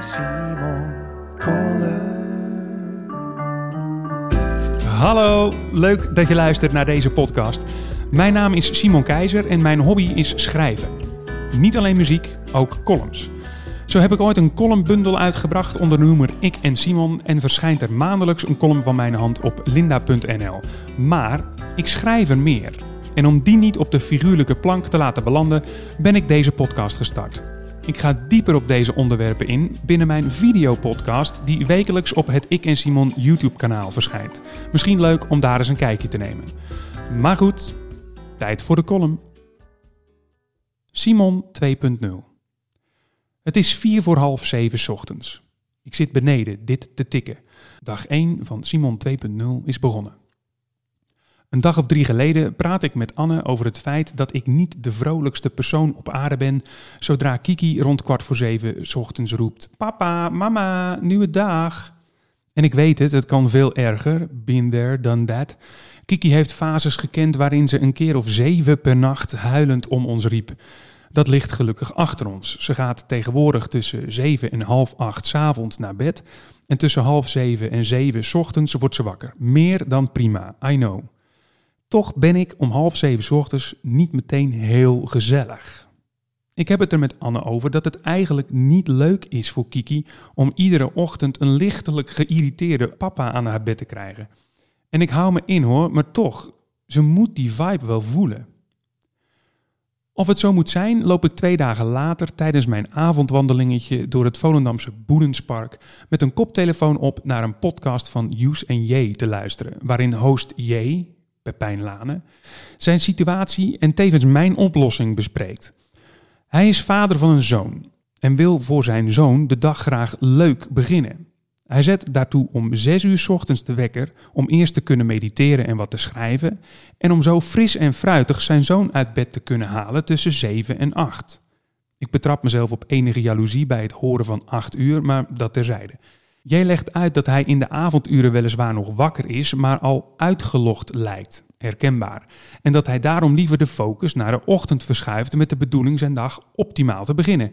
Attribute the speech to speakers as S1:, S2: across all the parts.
S1: Simon Kolen.
S2: Hallo, leuk dat je luistert naar deze podcast. Mijn naam is Simon Keizer en mijn hobby is schrijven. Niet alleen muziek, ook columns. Zo heb ik ooit een columnbundel uitgebracht onder de noemer Ik en Simon en verschijnt er maandelijks een column van mijn hand op linda.nl. Maar ik schrijf er meer. En om die niet op de figuurlijke plank te laten belanden, ben ik deze podcast gestart. Ik ga dieper op deze onderwerpen in binnen mijn videopodcast die wekelijks op het Ik en Simon YouTube kanaal verschijnt. Misschien leuk om daar eens een kijkje te nemen. Maar goed, tijd voor de column. Simon 2.0 Het is vier voor half zeven ochtends. Ik zit beneden dit te tikken. Dag 1 van Simon 2.0 is begonnen. Een dag of drie geleden praat ik met Anne over het feit dat ik niet de vrolijkste persoon op aarde ben zodra Kiki rond kwart voor zeven ochtends roept: Papa, mama, nieuwe dag. En ik weet het, het kan veel erger. Been there, done that. Kiki heeft fases gekend waarin ze een keer of zeven per nacht huilend om ons riep. Dat ligt gelukkig achter ons. Ze gaat tegenwoordig tussen zeven en half acht 's avonds naar bed. En tussen half zeven en zeven ochtends wordt ze wakker. Meer dan prima, I know. Toch ben ik om half zeven ochtends niet meteen heel gezellig. Ik heb het er met Anne over dat het eigenlijk niet leuk is voor Kiki om iedere ochtend een lichtelijk geïrriteerde papa aan haar bed te krijgen. En ik hou me in hoor, maar toch, ze moet die vibe wel voelen. Of het zo moet zijn, loop ik twee dagen later tijdens mijn avondwandelingetje door het Volendamse Boedenspark met een koptelefoon op naar een podcast van Joes en J te luisteren, waarin host J, Pepijn Lane, zijn situatie en tevens mijn oplossing bespreekt. Hij is vader van een zoon en wil voor zijn zoon de dag graag leuk beginnen. Hij zet daartoe om 6 uur ochtends de wekker om eerst te kunnen mediteren en wat te schrijven en om zo fris en fruitig zijn zoon uit bed te kunnen halen tussen 7 en 8. Ik betrap mezelf op enige jaloezie bij het horen van 8 uur, maar dat terzijde. Jij legt uit dat hij in de avonduren weliswaar nog wakker is, maar al uitgelogd lijkt, herkenbaar. En dat hij daarom liever de focus naar de ochtend verschuift met de bedoeling zijn dag optimaal te beginnen.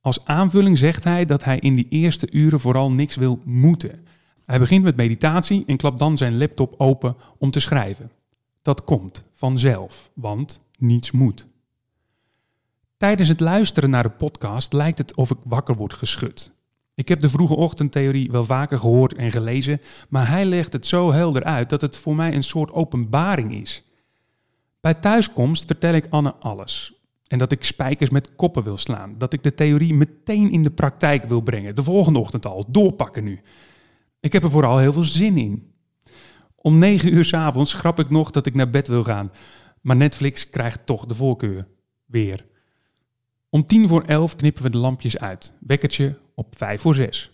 S2: Als aanvulling zegt hij dat hij in die eerste uren vooral niks wil moeten. Hij begint met meditatie en klapt dan zijn laptop open om te schrijven. Dat komt vanzelf, want niets moet. Tijdens het luisteren naar de podcast lijkt het of ik wakker word geschud. Ik heb de vroege ochtendtheorie wel vaker gehoord en gelezen, maar hij legt het zo helder uit dat het voor mij een soort openbaring is. Bij thuiskomst vertel ik Anne alles. En dat ik spijkers met koppen wil slaan. Dat ik de theorie meteen in de praktijk wil brengen. De volgende ochtend al. Doorpakken nu. Ik heb er vooral heel veel zin in. Om negen uur s avonds grap ik nog dat ik naar bed wil gaan. Maar Netflix krijgt toch de voorkeur. Weer. Om tien voor elf knippen we de lampjes uit. Wekkertje op vijf voor zes.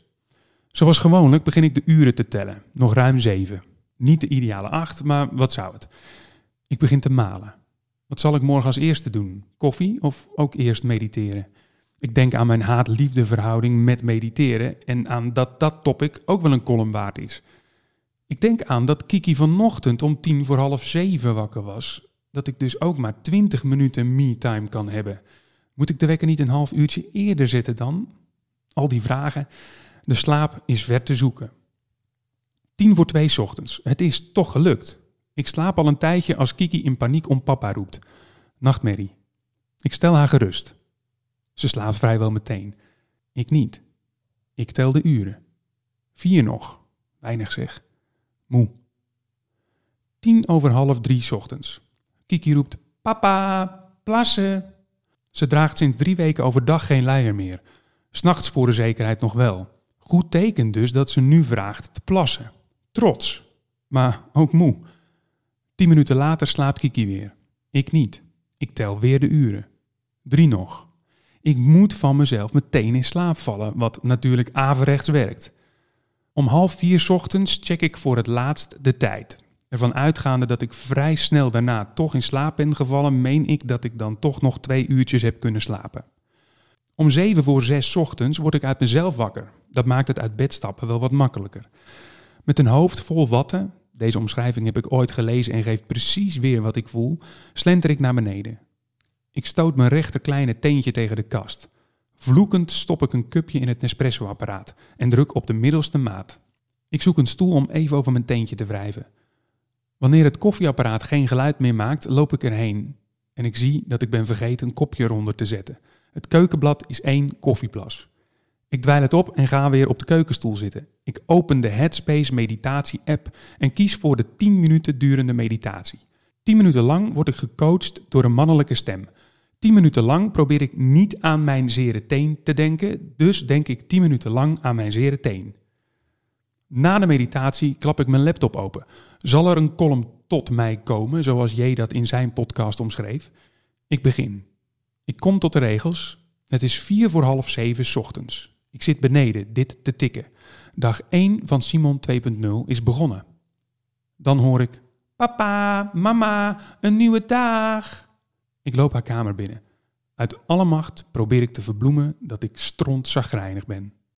S2: Zoals gewoonlijk begin ik de uren te tellen. Nog ruim zeven. Niet de ideale acht, maar wat zou het? Ik begin te malen. Wat zal ik morgen als eerste doen? Koffie of ook eerst mediteren? Ik denk aan mijn haat-liefde verhouding met mediteren en aan dat dat topic ook wel een column waard is. Ik denk aan dat Kiki vanochtend om tien voor half zeven wakker was. Dat ik dus ook maar twintig minuten me-time kan hebben. Moet ik de wekker niet een half uurtje eerder zetten dan? Al die vragen. De slaap is ver te zoeken. Tien voor twee ochtends. Het is toch gelukt. Ik slaap al een tijdje als Kiki in paniek om papa roept. Nachtmerrie. Ik stel haar gerust. Ze slaapt vrijwel meteen. Ik niet. Ik tel de uren. Vier nog. Weinig zeg. Moe. Tien over half drie ochtends. Kiki roept: Papa, plassen. Ze draagt sinds drie weken overdag geen luier meer. S'nachts voor de zekerheid nog wel. Goed teken dus dat ze nu vraagt te plassen. Trots, maar ook moe. Tien minuten later slaapt Kiki weer. Ik niet. Ik tel weer de uren. Drie nog. Ik moet van mezelf meteen in slaap vallen, wat natuurlijk averechts werkt. Om half vier ochtends check ik voor het laatst de tijd. Ervan uitgaande dat ik vrij snel daarna toch in slaap ben gevallen, meen ik dat ik dan toch nog twee uurtjes heb kunnen slapen. Om zeven voor zes ochtends word ik uit mezelf wakker. Dat maakt het uit bed stappen wel wat makkelijker. Met een hoofd vol watten, deze omschrijving heb ik ooit gelezen en geeft precies weer wat ik voel, slenter ik naar beneden. Ik stoot mijn rechter kleine teentje tegen de kast. Vloekend stop ik een cupje in het Nespresso-apparaat en druk op de middelste maat. Ik zoek een stoel om even over mijn teentje te wrijven. Wanneer het koffieapparaat geen geluid meer maakt, loop ik erheen. En ik zie dat ik ben vergeten een kopje eronder te zetten. Het keukenblad is één koffieplas. Ik dweil het op en ga weer op de keukenstoel zitten. Ik open de Headspace meditatie app en kies voor de 10 minuten durende meditatie. 10 minuten lang word ik gecoacht door een mannelijke stem. 10 minuten lang probeer ik niet aan mijn zere teen te denken, dus denk ik 10 minuten lang aan mijn zere teen. Na de meditatie klap ik mijn laptop open. Zal er een column tot mij komen, zoals J dat in zijn podcast omschreef? Ik begin. Ik kom tot de regels. Het is vier voor half zeven ochtends. Ik zit beneden dit te tikken. Dag 1 van Simon 2.0 is begonnen. Dan hoor ik: Papa, mama, een nieuwe dag. Ik loop haar kamer binnen. Uit alle macht probeer ik te verbloemen dat ik stront zagrijnig ben.